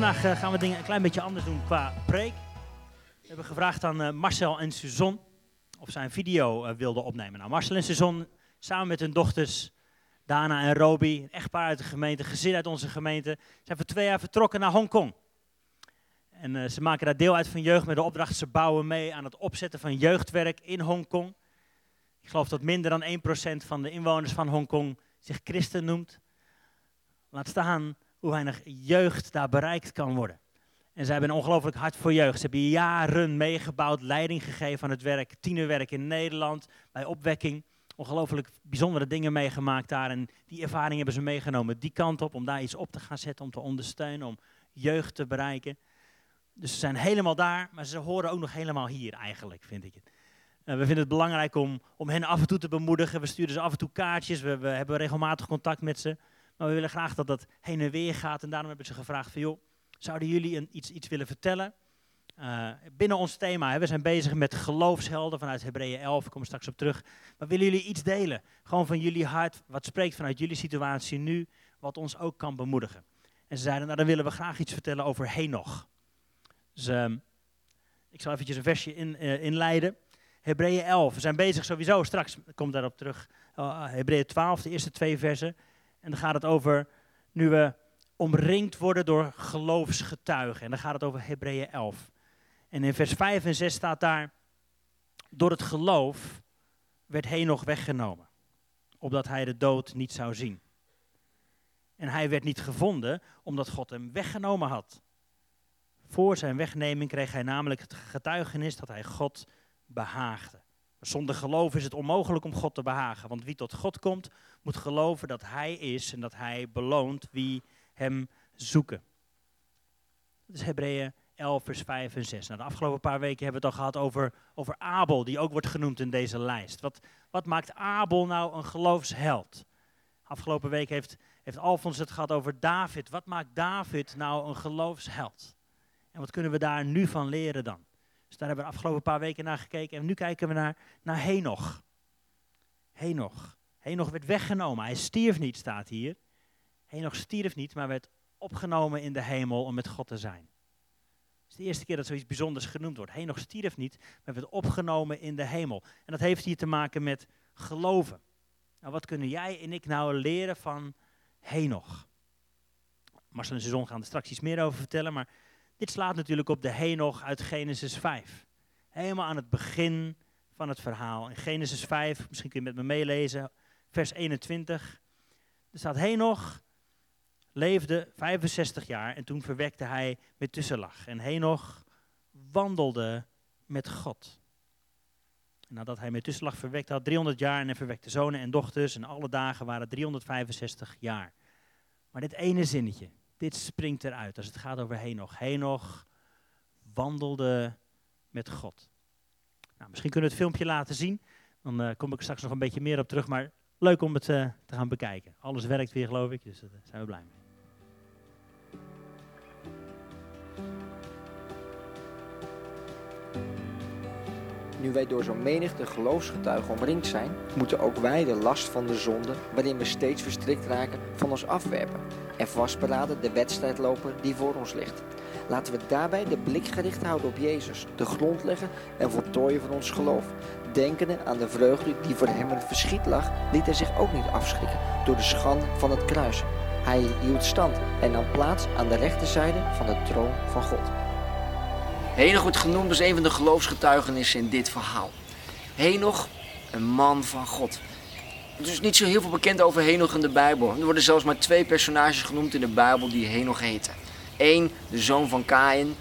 vandaag eh, gaan we dingen een klein beetje anders doen qua preek. We hebben gevraagd aan eh, Marcel en Suzanne of zij een video eh, wilden opnemen. Nou, Marcel en Suzanne samen met hun dochters Dana en Roby, een echtpaar uit de gemeente, gezin uit onze gemeente, zijn voor twee jaar vertrokken naar Hongkong. En ze maken daar deel uit van jeugd met de opdracht. Ze bouwen mee aan het opzetten van jeugdwerk in Hongkong. Ik geloof dat minder dan 1% van de inwoners van Hongkong zich christen noemt. Laat staan hoe weinig jeugd daar bereikt kan worden. En zij hebben een ongelooflijk hart voor jeugd. Ze hebben jaren meegebouwd, leiding gegeven aan het werk, tienerwerk in Nederland, bij opwekking. Ongelooflijk bijzondere dingen meegemaakt daar. En die ervaring hebben ze meegenomen die kant op, om daar iets op te gaan zetten, om te ondersteunen, om jeugd te bereiken. Dus ze zijn helemaal daar, maar ze horen ook nog helemaal hier eigenlijk, vind ik het. Uh, we vinden het belangrijk om, om hen af en toe te bemoedigen. We sturen ze af en toe kaartjes, we hebben regelmatig contact met ze. Maar we willen graag dat dat heen en weer gaat. En daarom hebben ze gevraagd van, joh, zouden jullie een, iets, iets willen vertellen? Uh, binnen ons thema, hè, we zijn bezig met geloofshelden vanuit Hebreeën 11, ik kom straks op terug. Maar willen jullie iets delen? Gewoon van jullie hart, wat spreekt vanuit jullie situatie nu, wat ons ook kan bemoedigen. En ze zeiden, nou dan willen we graag iets vertellen over Henoch. Dus uh, ik zal eventjes een versje in, uh, inleiden. Hebreeën 11, we zijn bezig sowieso, straks komt daarop terug. Uh, Hebreeën 12, de eerste twee versen. En dan gaat het over nu we omringd worden door geloofsgetuigen. En dan gaat het over Hebreeën 11. En in vers 5 en 6 staat daar, door het geloof werd Henoch weggenomen, opdat hij de dood niet zou zien. En hij werd niet gevonden, omdat God hem weggenomen had. Voor zijn wegneming kreeg hij namelijk het getuigenis dat hij God behaagde. Zonder geloof is het onmogelijk om God te behagen. Want wie tot God komt, moet geloven dat Hij is en dat Hij beloont wie Hem zoeken. Dat is Hebreeën 11, vers 5 en 6. Nou, de afgelopen paar weken hebben we het al gehad over, over Abel, die ook wordt genoemd in deze lijst. Wat, wat maakt Abel nou een geloofsheld? Afgelopen week heeft, heeft Alfons het gehad over David. Wat maakt David nou een geloofsheld? En wat kunnen we daar nu van leren dan? Dus daar hebben we de afgelopen paar weken naar gekeken. En nu kijken we naar, naar Henoch. Henoch. Henoch werd weggenomen. Hij stierf niet, staat hier. Henoch stierf niet, maar werd opgenomen in de hemel om met God te zijn. Het is de eerste keer dat zoiets bijzonders genoemd wordt. Henoch stierf niet, maar werd opgenomen in de hemel. En dat heeft hier te maken met geloven. Nou, wat kunnen jij en ik nou leren van Henoch? Marcel en zijn zon gaan er straks iets meer over vertellen, maar dit slaat natuurlijk op de Henoch uit Genesis 5. Helemaal aan het begin van het verhaal. In Genesis 5, misschien kun je met me meelezen, vers 21. Er staat Henoch leefde 65 jaar en toen verwekte hij met tussenlag. En Henoch wandelde met God. Nadat hij met tussenlag verwekt had, 300 jaar en hij verwekte zonen en dochters en alle dagen waren 365 jaar. Maar dit ene zinnetje, dit springt eruit als het gaat over Henoch. Henoch wandelde met God. Nou, misschien kunnen we het filmpje laten zien. Dan uh, kom ik straks nog een beetje meer op terug. Maar leuk om het uh, te gaan bekijken. Alles werkt weer, geloof ik. Dus daar uh, zijn we blij mee. Nu wij door zo'n menigte geloofsgetuigen omringd zijn, moeten ook wij de last van de zonde, waarin we steeds verstrikt raken, van ons afwerpen. En vastberaden de wedstrijd lopen die voor ons ligt. Laten we daarbij de blik gericht houden op Jezus, de grondlegger en voltooien van ons geloof. Denkende aan de vreugde die voor hem in het verschiet lag, liet hij zich ook niet afschrikken door de schande van het kruis. Hij hield stand en nam plaats aan de rechterzijde van de troon van God. Henoch wordt genoemd als een van de geloofsgetuigenissen in dit verhaal. Henoch, een man van God. Er is niet zo heel veel bekend over Henoch in de Bijbel. Er worden zelfs maar twee personages genoemd in de Bijbel die Henoch heten. Eén, de zoon van Kain,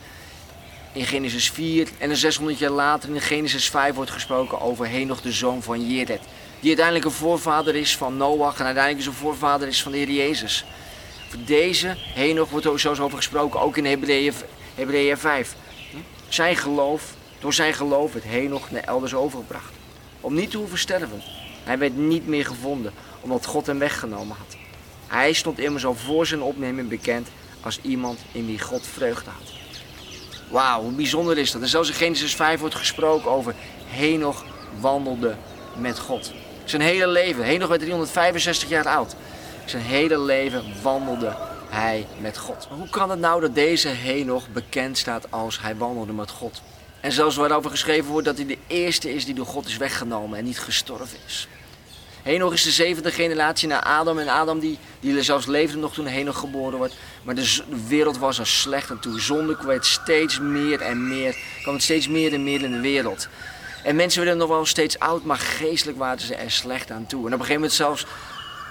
in Genesis 4. En dan 600 jaar later in Genesis 5 wordt gesproken over Henoch, de zoon van Jered. Die uiteindelijk een voorvader is van Noach en uiteindelijk is een voorvader is van de Heer Jezus. Voor deze Henoch wordt er zelfs over gesproken, ook in Hebreeën 5. Zijn geloof, door zijn geloof werd Henoch naar elders overgebracht. Om niet te hoeven sterven. Hij werd niet meer gevonden, omdat God hem weggenomen had. Hij stond immers al voor zijn opneming bekend als iemand in wie God vreugde had. Wauw, hoe bijzonder is dat. En zelfs in Genesis 5 wordt gesproken over Henoch wandelde met God. Zijn hele leven, Henoch werd 365 jaar oud. Zijn hele leven wandelde hij met God. Hoe kan het nou dat deze Henoch bekend staat als hij wandelde met God? En zelfs waarover geschreven wordt dat hij de eerste is die door God is weggenomen en niet gestorven is. Henoch is de zevende generatie na Adam. En Adam die, die zelfs leefde nog toen Henoch geboren wordt. Maar de, wereld was al slecht en toen zonde het steeds meer en meer. kwam het steeds meer en meer in de wereld. En mensen werden nog wel steeds oud, maar geestelijk waren ze er slecht aan toe. En op een gegeven moment zelfs,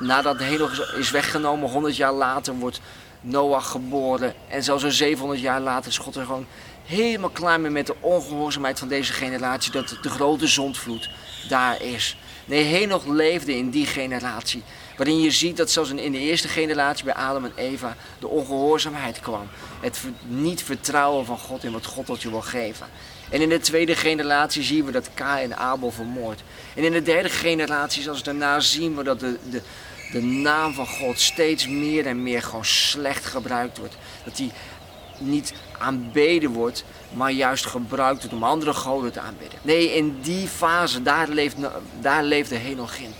nadat Henoch is weggenomen, 100 jaar later wordt Noach geboren. En zelfs zo'n 700 jaar later is God er gewoon helemaal klaar mee met de ongehoorzaamheid van deze generatie. Dat de grote zondvloed daar is. Nee, Henoch leefde in die generatie. Waarin je ziet dat zelfs in de eerste generatie bij Adam en Eva de ongehoorzaamheid kwam. Het niet vertrouwen van God in wat God tot je wil geven. En in de tweede generatie zien we dat Ka en Abel vermoord. En in de derde generatie, zoals daarna, zien we dat de, de, de naam van God steeds meer en meer gewoon slecht gebruikt wordt. Dat die niet aanbeden wordt, maar juist gebruikt wordt om andere goden te aanbidden. Nee, in die fase, daar, leeft, daar leefde Henoch in.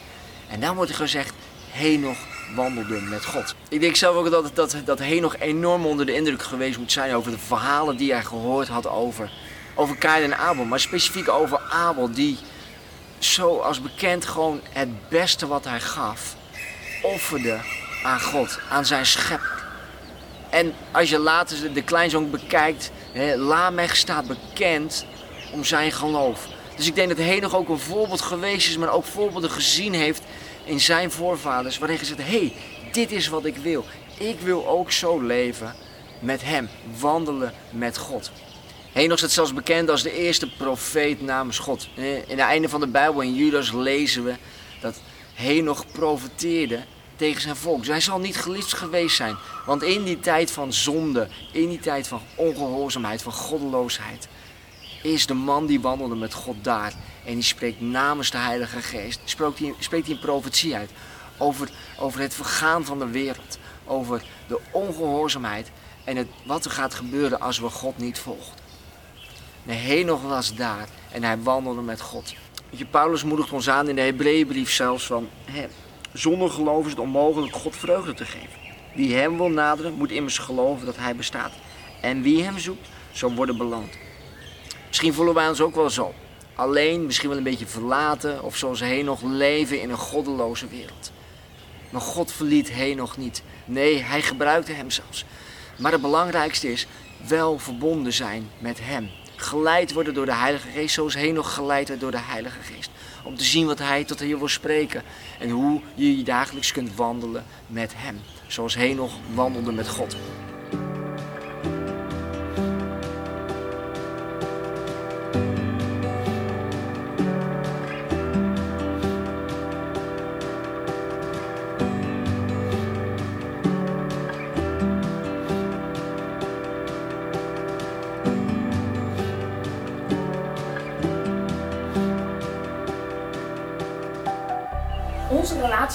En dan wordt er gezegd, Henoch wandelde met God. Ik denk zelf ook dat, dat, dat Henoch enorm onder de indruk geweest moet zijn over de verhalen die hij gehoord had over, over Kain en Abel. Maar specifiek over Abel, die zoals bekend gewoon het beste wat hij gaf, offerde aan God, aan zijn schepper. En als je later de kleinzoon bekijkt, Lamech staat bekend om zijn geloof. Dus ik denk dat Henoch ook een voorbeeld geweest is, maar ook voorbeelden gezien heeft in zijn voorvaders. Waarin gezegd, hé, hey, dit is wat ik wil. Ik wil ook zo leven met hem, wandelen met God. Henoch staat zelfs bekend als de eerste profeet namens God. In het einde van de Bijbel in Judas lezen we dat Henoch profeteerde tegen zijn volk. Dus hij zal niet geliefd geweest zijn. Want in die tijd van zonde, in die tijd van ongehoorzaamheid, van goddeloosheid, is de man die wandelde met God daar. En die spreekt namens de Heilige Geest, spreekt hij, een profetie uit over, over het vergaan van de wereld. Over de ongehoorzaamheid en het, wat er gaat gebeuren als we God niet volgen. Nee, Henoch was daar en hij wandelde met God. Je, Paulus moedigt ons aan in de Hebreeënbrief zelfs van... Zonder geloof is het onmogelijk God vreugde te geven. Wie hem wil naderen, moet immers geloven dat hij bestaat. En wie hem zoekt, zal worden beloond. Misschien voelen wij ons ook wel zo. Alleen, misschien wel een beetje verlaten of zoals nog leven in een goddeloze wereld. Maar God verliet nog niet. Nee, hij gebruikte hem zelfs. Maar het belangrijkste is wel verbonden zijn met hem. Geleid worden door de Heilige Geest, zoals nog geleid werd door de Heilige Geest om te zien wat Hij tot je wil spreken. En hoe je je dagelijks kunt wandelen met Hem. Zoals nog wandelde met God.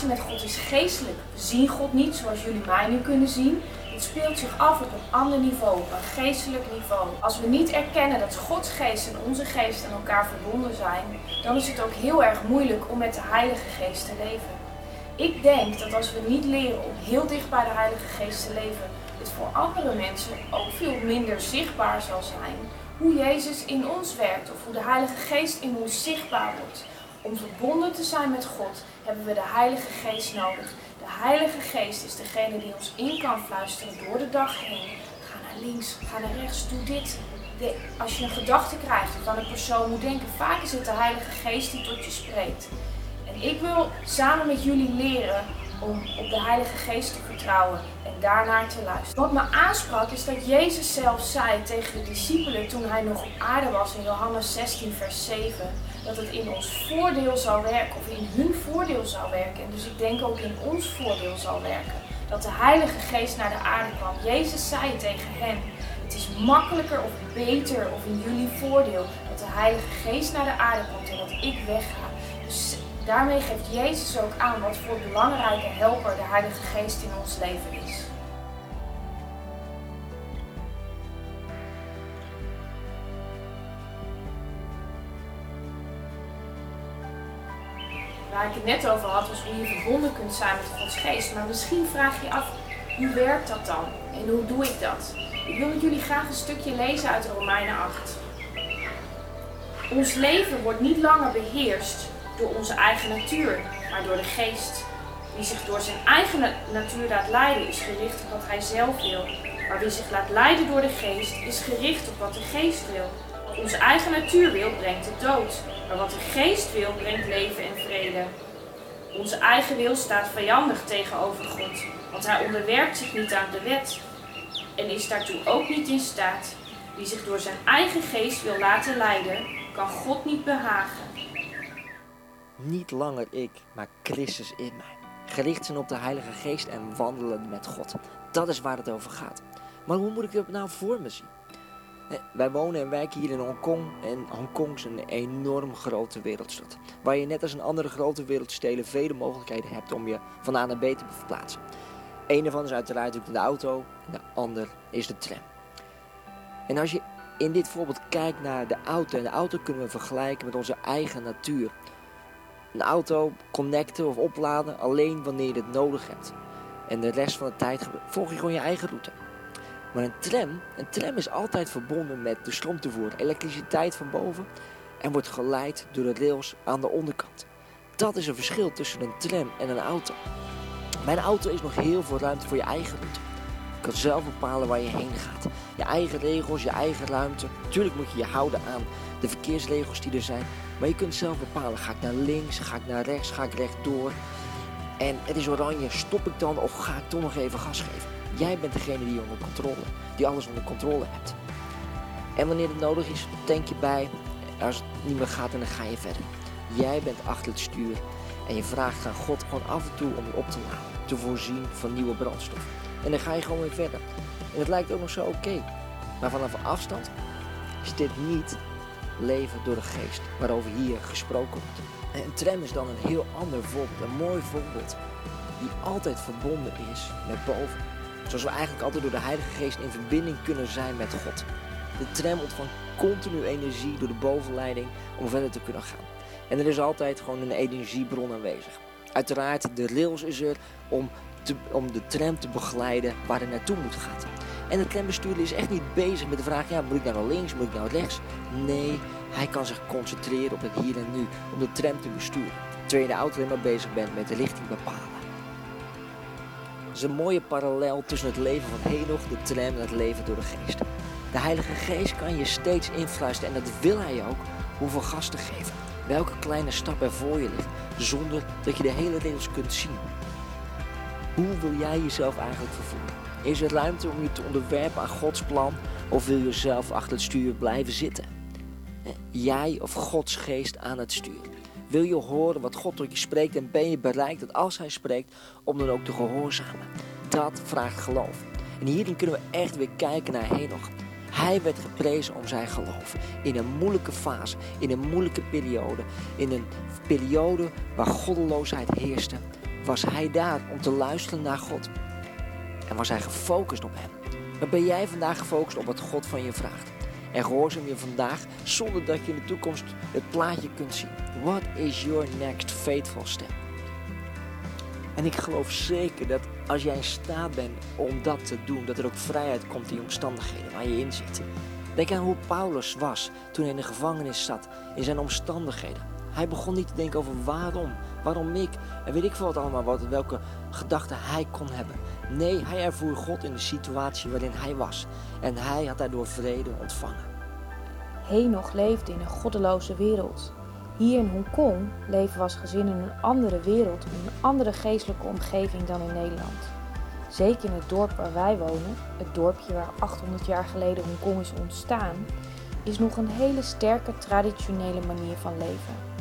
Met God is geestelijk. We zien God niet zoals jullie mij nu kunnen zien. Het speelt zich af op een ander niveau, op een geestelijk niveau. Als we niet erkennen dat Gods geest en onze geest aan elkaar verbonden zijn, dan is het ook heel erg moeilijk om met de Heilige Geest te leven. Ik denk dat als we niet leren om heel dicht bij de Heilige Geest te leven, het voor andere mensen ook veel minder zichtbaar zal zijn hoe Jezus in ons werkt of hoe de Heilige Geest in ons zichtbaar wordt. Om verbonden te zijn met God hebben we de Heilige Geest nodig. De Heilige Geest is degene die ons in kan fluisteren door de dag heen. Ga naar links, ga naar rechts, doe dit. De, als je een gedachte krijgt aan een persoon moet denken, vaak is het de Heilige Geest die tot je spreekt. En ik wil samen met jullie leren om op de Heilige Geest te vertrouwen en daarnaar te luisteren. Wat me aansprak is dat Jezus zelf zei tegen de discipelen toen hij nog op aarde was in Johannes 16, vers 7 dat het in ons voordeel zou werken, of in hun voordeel zou werken. En dus ik denk ook in ons voordeel zal werken. Dat de Heilige Geest naar de aarde kwam. Jezus zei tegen hen: Het is makkelijker of beter of in jullie voordeel dat de Heilige Geest naar de aarde komt en dat ik wegga. Dus daarmee geeft Jezus ook aan wat voor belangrijke helper de Heilige Geest in ons leven is. Waar ik het net over had, was hoe je verbonden kunt zijn met Gods geest. Maar misschien vraag je af, Hoe werkt dat dan? En hoe doe ik dat? Ik wil met jullie graag een stukje lezen uit Romeinen 8. Ons leven wordt niet langer beheerst door onze eigen natuur, maar door de geest. Wie zich door zijn eigen natuur laat leiden, is gericht op wat hij zelf wil. Maar wie zich laat leiden door de geest, is gericht op wat de geest wil. Onze eigen natuur wil brengt de dood, maar wat de geest wil brengt leven en vrede. Onze eigen wil staat vijandig tegenover God, want hij onderwerpt zich niet aan de wet en is daartoe ook niet in staat. Wie zich door zijn eigen geest wil laten leiden, kan God niet behagen. Niet langer ik, maar Christus in mij. Gericht zijn op de Heilige Geest en wandelen met God. Dat is waar het over gaat. Maar hoe moet ik het nou voor me zien? Wij wonen en werken hier in Hongkong en Hongkong is een enorm grote wereldstad. Waar je net als in andere grote wereldsteden vele mogelijkheden hebt om je van A naar B te verplaatsen. Een ervan is uiteraard de auto, de ander is de tram. En als je in dit voorbeeld kijkt naar de auto, en de auto kunnen we vergelijken met onze eigen natuur. Een auto connecten of opladen alleen wanneer je het nodig hebt. En de rest van de tijd volg je gewoon je eigen route. Maar een tram, een tram is altijd verbonden met de stroomtoevoer, elektriciteit van boven en wordt geleid door de rails aan de onderkant. Dat is een verschil tussen een tram en een auto. Bij een auto is nog heel veel ruimte voor je eigen route. Je kan zelf bepalen waar je heen gaat. Je eigen regels, je eigen ruimte. Natuurlijk moet je je houden aan de verkeersregels die er zijn. Maar je kunt zelf bepalen, ga ik naar links, ga ik naar rechts, ga ik rechtdoor. En het is oranje, stop ik dan of ga ik toch nog even gas geven? Jij bent degene die onder controle, die alles onder controle hebt. En wanneer het nodig is, tank je bij. Als het niet meer gaat, dan ga je verder. Jij bent achter het stuur en je vraagt aan God gewoon af en toe om je op te laden, te voorzien van nieuwe brandstof. En dan ga je gewoon weer verder. En het lijkt ook nog zo oké. Maar vanaf afstand is dit niet leven door de geest waarover hier gesproken wordt. En een tram is dan een heel ander voorbeeld, een mooi voorbeeld, die altijd verbonden is met boven. Zoals we eigenlijk altijd door de Heilige Geest in verbinding kunnen zijn met God. De tram ontvangt continu energie door de bovenleiding om verder te kunnen gaan. En er is altijd gewoon een energiebron aanwezig. Uiteraard, de rails is er om, om de tram te begeleiden waar hij naartoe moet gaan. En de trambestuurder is echt niet bezig met de vraag, ja, moet ik nou naar links, moet ik nou rechts? Nee, hij kan zich concentreren op het hier en nu, om de tram te besturen. Terwijl je de auto alleen maar bezig bent met de richting bepalen. Is een mooie parallel tussen het leven van Henoch, de tram en het leven door de geest. De Heilige Geest kan je steeds influisteren en dat wil hij ook, hoeveel gas te geven. Welke kleine stap er voor je ligt, zonder dat je de hele rails kunt zien. Hoe wil jij jezelf eigenlijk vervoeren? Is er ruimte om je te onderwerpen aan Gods plan of wil je zelf achter het stuur blijven zitten? Jij of Gods geest aan het stuur? Wil je horen wat God tot je spreekt en ben je bereid dat als Hij spreekt om dan ook te gehoorzamen? Dat vraagt geloof. En hierin kunnen we echt weer kijken naar Henoch. Hij werd geprezen om zijn geloof. In een moeilijke fase, in een moeilijke periode, in een periode waar goddeloosheid heerste, was hij daar om te luisteren naar God. En was hij gefocust op hem. Maar ben jij vandaag gefocust op wat God van je vraagt? En gehoorzaam je vandaag zonder dat je in de toekomst het plaatje kunt zien. What is your next faithful step? En ik geloof zeker dat als jij in staat bent om dat te doen, dat er ook vrijheid komt in omstandigheden waar je in zit. Denk aan hoe Paulus was toen hij in de gevangenis zat, in zijn omstandigheden. Hij begon niet te denken over waarom, waarom ik en weet ik veel wat allemaal, wat, welke gedachten hij kon hebben. Nee, hij ervoer God in de situatie waarin hij was en hij had daardoor vrede ontvangen. Henoch leefde in een goddeloze wereld. Hier in Hongkong leven we als gezin in een andere wereld, in een andere geestelijke omgeving dan in Nederland. Zeker in het dorp waar wij wonen, het dorpje waar 800 jaar geleden Hongkong is ontstaan, is nog een hele sterke traditionele manier van leven.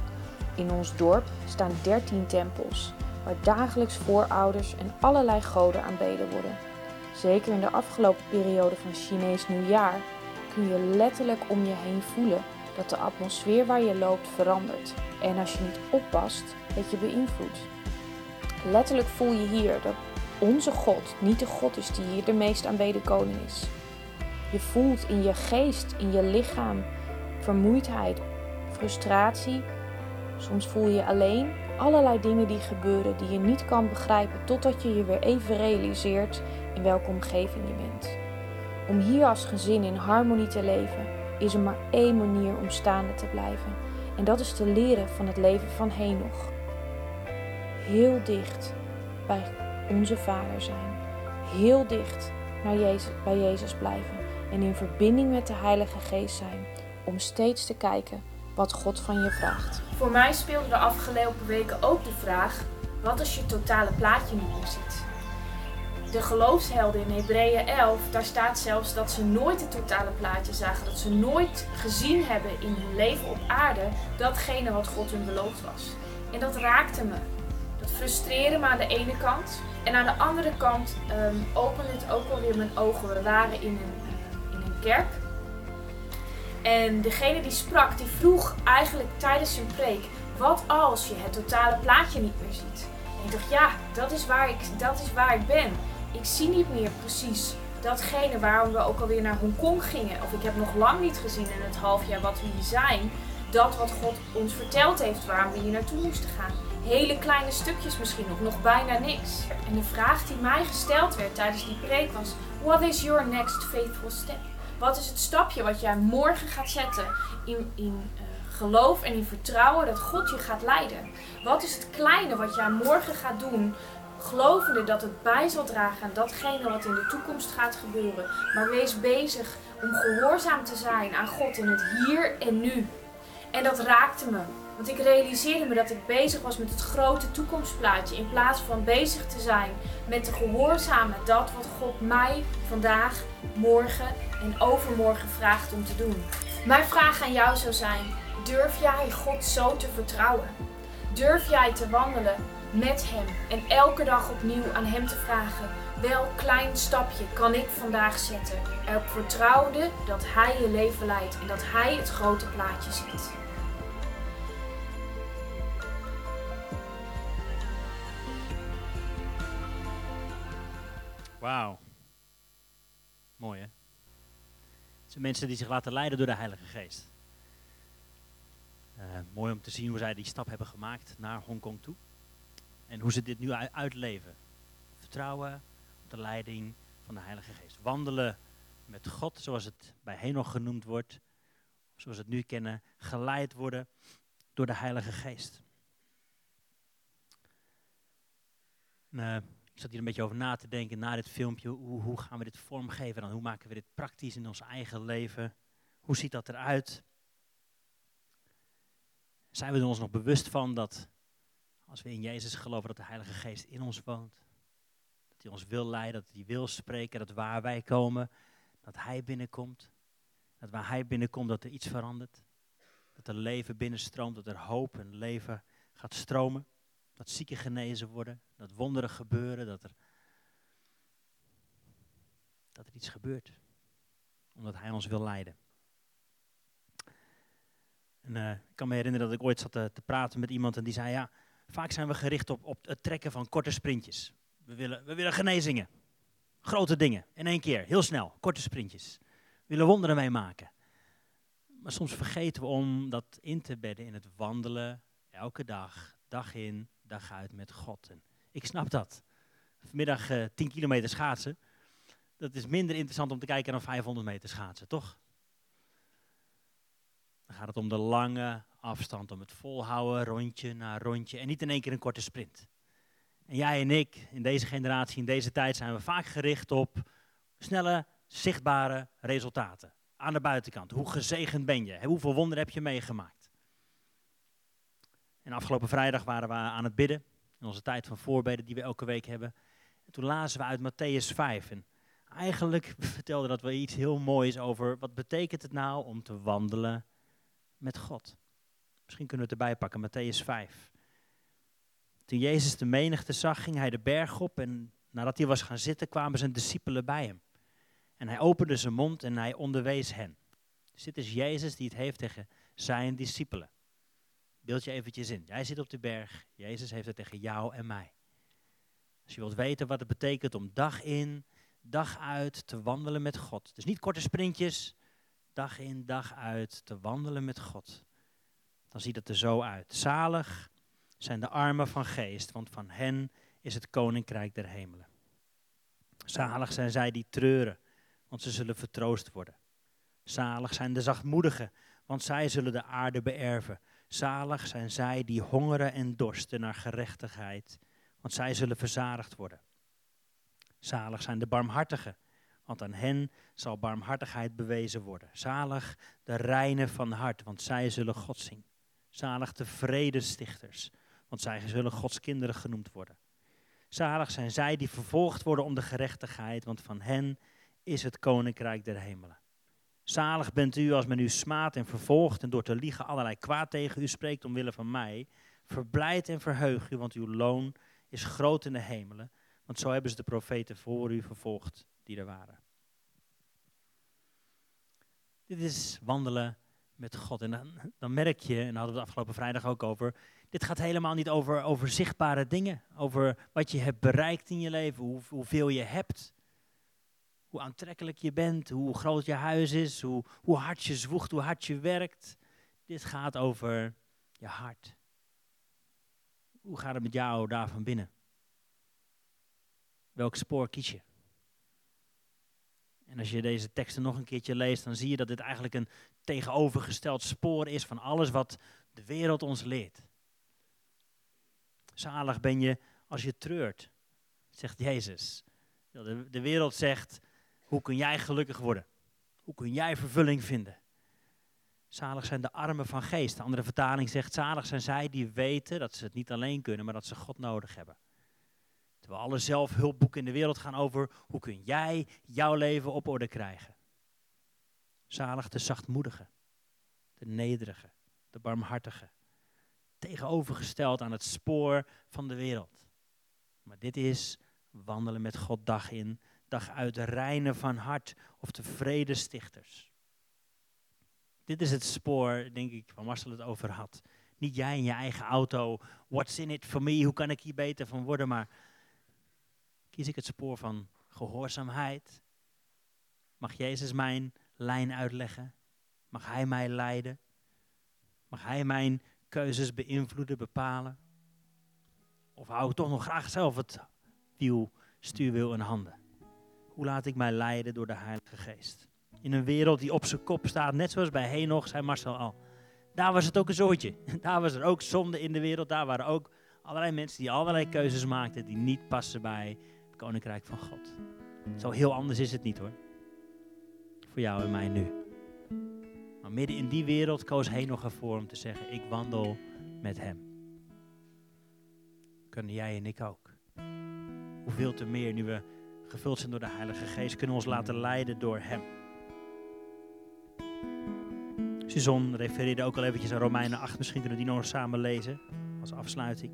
In ons dorp staan 13 tempels, waar dagelijks voorouders en allerlei goden aanbeden worden. Zeker in de afgelopen periode van Chinees nieuwjaar kun je letterlijk om je heen voelen dat de atmosfeer waar je loopt verandert en als je niet oppast, dat je beïnvloedt. Letterlijk voel je hier dat onze God niet de God is die hier de meest aanbeden koning is. Je voelt in je geest, in je lichaam vermoeidheid, frustratie. Soms voel je alleen allerlei dingen die gebeuren die je niet kan begrijpen totdat je je weer even realiseert in welke omgeving je bent. Om hier als gezin in harmonie te leven, is er maar één manier om staande te blijven. En dat is te leren van het leven van Henoch. Heel dicht bij onze Vader zijn. Heel dicht Jezus, bij Jezus blijven. En in verbinding met de Heilige Geest zijn. Om steeds te kijken wat God van je vraagt. Voor mij speelde de afgelopen weken ook de vraag: wat als je het totale plaatje niet meer ziet? De geloofshelden in Hebreeën 11, daar staat zelfs dat ze nooit het totale plaatje zagen. Dat ze nooit gezien hebben in hun leven op aarde datgene wat God hun beloofd was. En dat raakte me. Dat frustreerde me aan de ene kant. En aan de andere kant um, opende het ook alweer mijn ogen. We waren in in een kerk. En degene die sprak, die vroeg eigenlijk tijdens zijn preek: wat als je het totale plaatje niet meer ziet? En ik dacht, ja, dat is waar ik, dat is waar ik ben. Ik zie niet meer precies datgene waarom we ook alweer naar Hongkong gingen. Of ik heb nog lang niet gezien in het half jaar wat we hier zijn. Dat wat God ons verteld heeft waarom we hier naartoe moesten gaan. Hele kleine stukjes misschien nog, nog bijna niks. En de vraag die mij gesteld werd tijdens die preek was: What is your next faithful step? Wat is het stapje wat jij morgen gaat zetten in, in uh, geloof en in vertrouwen dat God je gaat leiden? Wat is het kleine wat jij morgen gaat doen, gelovende dat het bij zal dragen aan datgene wat in de toekomst gaat gebeuren? Maar wees bezig om gehoorzaam te zijn aan God in het hier en nu. En dat raakte me. Want ik realiseerde me dat ik bezig was met het grote toekomstplaatje. In plaats van bezig te zijn met te gehoorzamen dat wat God mij vandaag, morgen en overmorgen vraagt om te doen. Mijn vraag aan jou zou zijn: durf jij God zo te vertrouwen? Durf jij te wandelen met Hem en elke dag opnieuw aan Hem te vragen: welk klein stapje kan ik vandaag zetten? Erop vertrouwde dat Hij je leven leidt en dat Hij het grote plaatje ziet. Wauw. Mooi hè? Zijn mensen die zich laten leiden door de Heilige Geest. Uh, mooi om te zien hoe zij die stap hebben gemaakt naar Hongkong toe. En hoe ze dit nu uitleven. Vertrouwen op de leiding van de Heilige Geest. Wandelen met God, zoals het bij Henoch genoemd wordt. Zoals we het nu kennen. Geleid worden door de Heilige Geest. Uh, ik zat hier een beetje over na te denken na dit filmpje. Hoe, hoe gaan we dit vormgeven dan? Hoe maken we dit praktisch in ons eigen leven? Hoe ziet dat eruit? Zijn we er ons nog bewust van dat als we in Jezus geloven dat de Heilige Geest in ons woont? Dat hij ons wil leiden, dat hij wil spreken, dat waar wij komen, dat hij binnenkomt. Dat waar hij binnenkomt, dat er iets verandert. Dat er leven binnenstroomt, dat er hoop en leven gaat stromen. Dat zieken genezen worden, dat wonderen gebeuren, dat er, dat er iets gebeurt. Omdat Hij ons wil leiden. En, uh, ik kan me herinneren dat ik ooit zat te, te, praten met iemand en die zei, ja, vaak zijn we gericht op, op het trekken van korte sprintjes. We willen, we willen genezingen, grote dingen, in één keer, heel snel, korte sprintjes. We willen wonderen meemaken. Maar soms vergeten we om dat in te bedden in het wandelen, elke dag, dag in, dag uit met God. En ik snap dat. Vanmiddag uh, eh, 10 kilometer schaatsen, dat is minder interessant om te kijken dan 500 meter schaatsen, toch? Dan gaat het om de lange afstand, om het volhouden, rondje na rondje en niet in één keer een korte sprint. En jij en ik, in deze generatie, in deze tijd, zijn we vaak gericht op snelle, zichtbare resultaten. Aan de buitenkant. Hoe gezegend ben je? Hoeveel wonderen heb je meegemaakt? En afgelopen vrijdag waren we aan het bidden. In onze tijd van voorbeden die we elke week hebben. En toen lazen we uit Matthäus 5. En eigenlijk vertelde dat we iets heel moois over wat betekent het nou om te wandelen met God. Misschien kunnen we het erbij pakken, Matthäus 5. Toen Jezus de menigte zag, ging hij de berg op en nadat hij was gaan zitten, kwamen zijn discipelen bij hem. En hij opende zijn mond en hij onderwees hen. Dus dit is Jezus die het heeft tegen zijn discipelen. Beeld je eventjes in. Jij zit op de berg. Jezus heeft het tegen jou en mij. Als je wilt weten wat het betekent om dag in, dag uit te wandelen met God. Dus niet korte sprintjes. Dag in, dag uit te wandelen met God. Dan ziet het er zo uit. Zalig zijn de armen van geest, want van hen is het koninkrijk der hemelen. Zalig zijn zij die treuren, want ze zullen vertroost worden. Zalig zijn de zachtmoedigen, want zij zullen de aarde beërven. Zalig zijn zij die hongeren en dorsten naar gerechtigheid, want zij zullen verzadigd worden. Zalig zijn de barmhartigen, want aan hen zal barmhartigheid bewezen worden. Zalig de reinen van hart, want zij zullen God zien. Zalig de vredestichters, want zij zullen Gods kinderen genoemd worden. Zalig zijn zij die vervolgd worden om de gerechtigheid, want van hen is het koninkrijk der hemelen. Zalig bent u als men u smaadt en vervolgt en door te liegen allerlei kwaad tegen u spreekt omwille van mij. Verblijd en verheug u, want uw loon is groot in de hemelen. Want zo hebben ze de profeten voor u vervolgd die er waren. Dit is wandelen met God. En dan, dan merk je, en daar hadden we het afgelopen vrijdag ook over, dit gaat helemaal niet over, over zichtbare dingen. Over wat je hebt bereikt in je leven, hoe, hoeveel je hebt. Hoe aantrekkelijk je bent, hoe groot je huis is, hoe, hoe hard je zwoegt, hoe hard je werkt. Dit gaat over je hart. Hoe gaat het met jou daar van binnen? Welk spoor kies je? En als je deze teksten nog een keertje leest, dan zie je dat dit eigenlijk een tegenovergesteld spoor is van alles wat de wereld ons leert. Zalig ben je als je treurt, zegt Jezus. De, de wereld zegt, hoe kun jij gelukkig worden? Hoe kun jij vervulling vinden? Zalig zijn de armen van geest. De andere vertaling zegt, zalig zijn zij die weten dat ze het niet alleen kunnen, maar dat ze God nodig hebben. Terwijl alle zelfhulpboeken in de wereld gaan over hoe kun jij jouw leven op orde krijgen. Zalig de zachtmoedigen, de nederige, de barmhartige. Tegenovergesteld aan het spoor van de wereld. Maar dit is wandelen met God dag in, dag uit, reinen van hart of de vredestichters. Dit is het spoor, denk ik, waar Marcel het over had. Niet jij in je eigen auto, what's in it for me, hoe kan ik hier beter van worden, maar kies ik het spoor van gehoorzaamheid. Mag Jezus mijn lijn uitleggen? Mag Hij mij leiden? Mag Hij mijn keuzes beïnvloeden, bepalen? Of hou ik toch nog graag zelf het wiel, stuurwiel in handen? Laat ik mij leiden door de Heilige Geest? In een wereld die op zijn kop staat, net zoals bij Henoch, zei Marcel al. Daar was het ook een zootje. Daar was er ook zonde in de wereld. Daar waren ook allerlei mensen die allerlei keuzes maakten die niet passen bij koninkrijk van God. Zo heel anders is het niet hoor. Voor jou en mij nu. Maar midden in die wereld koos nog ervoor om te zeggen, ik wandel met hem. Kunnen jij en ik ook. Hoeveel te meer nu we gevuld zijn door de Heilige Geest, kunnen we ons laten leiden door hem. Suzon refereerde ook al eventjes aan Romeinen 8, misschien kunnen we die nog samen lezen als afsluiting.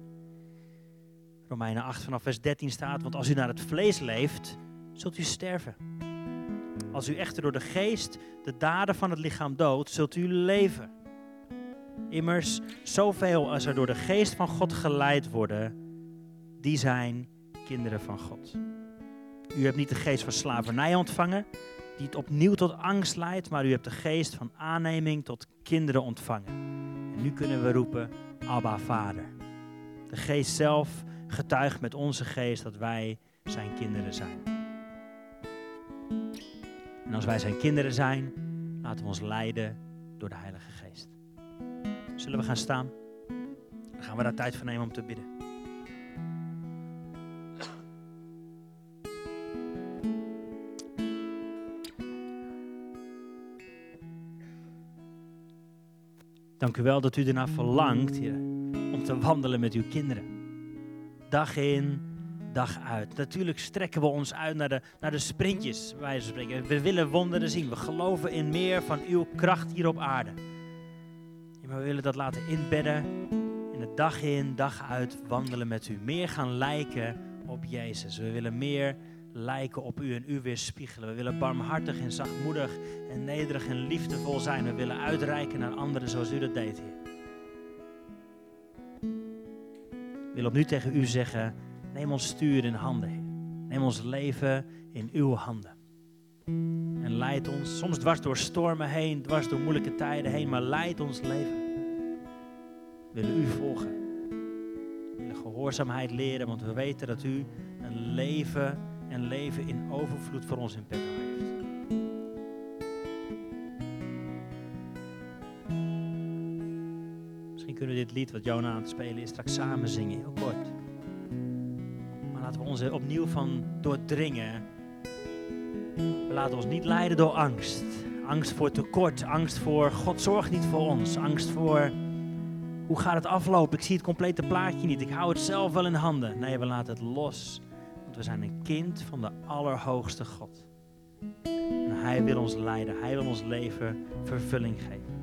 Romeinen 8 vanaf vers 13 staat, want als u naar het vlees leeft, zult u sterven. Als u echter door de geest de daden van het lichaam doodt, zult u leven. Immers, zoveel als er door de geest van God geleid worden, die zijn kinderen van God. U hebt niet de geest van slavernij ontvangen, die het opnieuw tot angst leidt, maar u hebt de geest van aanneming tot kinderen ontvangen. En nu kunnen we roepen, Abba Vader. De geest zelf getuigt met onze geest dat wij zijn kinderen zijn. En als wij zijn kinderen zijn, laten we ons leiden door de Heilige Geest. Zullen we gaan staan? Dan gaan we daar tijd voor nemen om te bidden. Dank u wel dat u ernaar verlangt, om te wandelen met uw kinderen dag in, dag uit. Natuurlijk strekken we ons uit naar de, naar de sprintjes, wij spreken. We willen wonderen zien. We geloven in meer van uw kracht hier op aarde. maar we willen dat laten inbedden in het dag in, dag uit wandelen met u. Meer gaan lijken op Jezus. We willen meer lijken op u en u weer spiegelen. We willen barmhartig en zachtmoedig en nederig en liefdevol zijn. We willen uitreiken naar anderen zoals u dat deed, Heer. wil opnieuw tegen u zeggen, neem ons stuur in handen, Neem ons leven in uw handen. En leid ons, soms dwars door stormen heen, dwars door moeilijke tijden heen, maar leid ons leven. We willen u volgen. We willen gehoorzaamheid leren, want we weten dat u een leven en leven in overvloed voor ons in petto heeft. Misschien kunnen we dit lied wat Jona aan het spelen is straks samen zingen, heel kort. Maar laten we ons er opnieuw van doordringen. We laten ons niet leiden door angst. Angst voor tekort, angst voor God zorgt niet voor ons, angst voor hoe gaat het aflopen? Ik zie het complete plaatje niet. Ik hou het zelf wel in handen. Nee, we laten het los. Want we zijn een kind van de Allerhoogste God. En Hij wil ons leiden. Hij wil ons leven vervulling geven.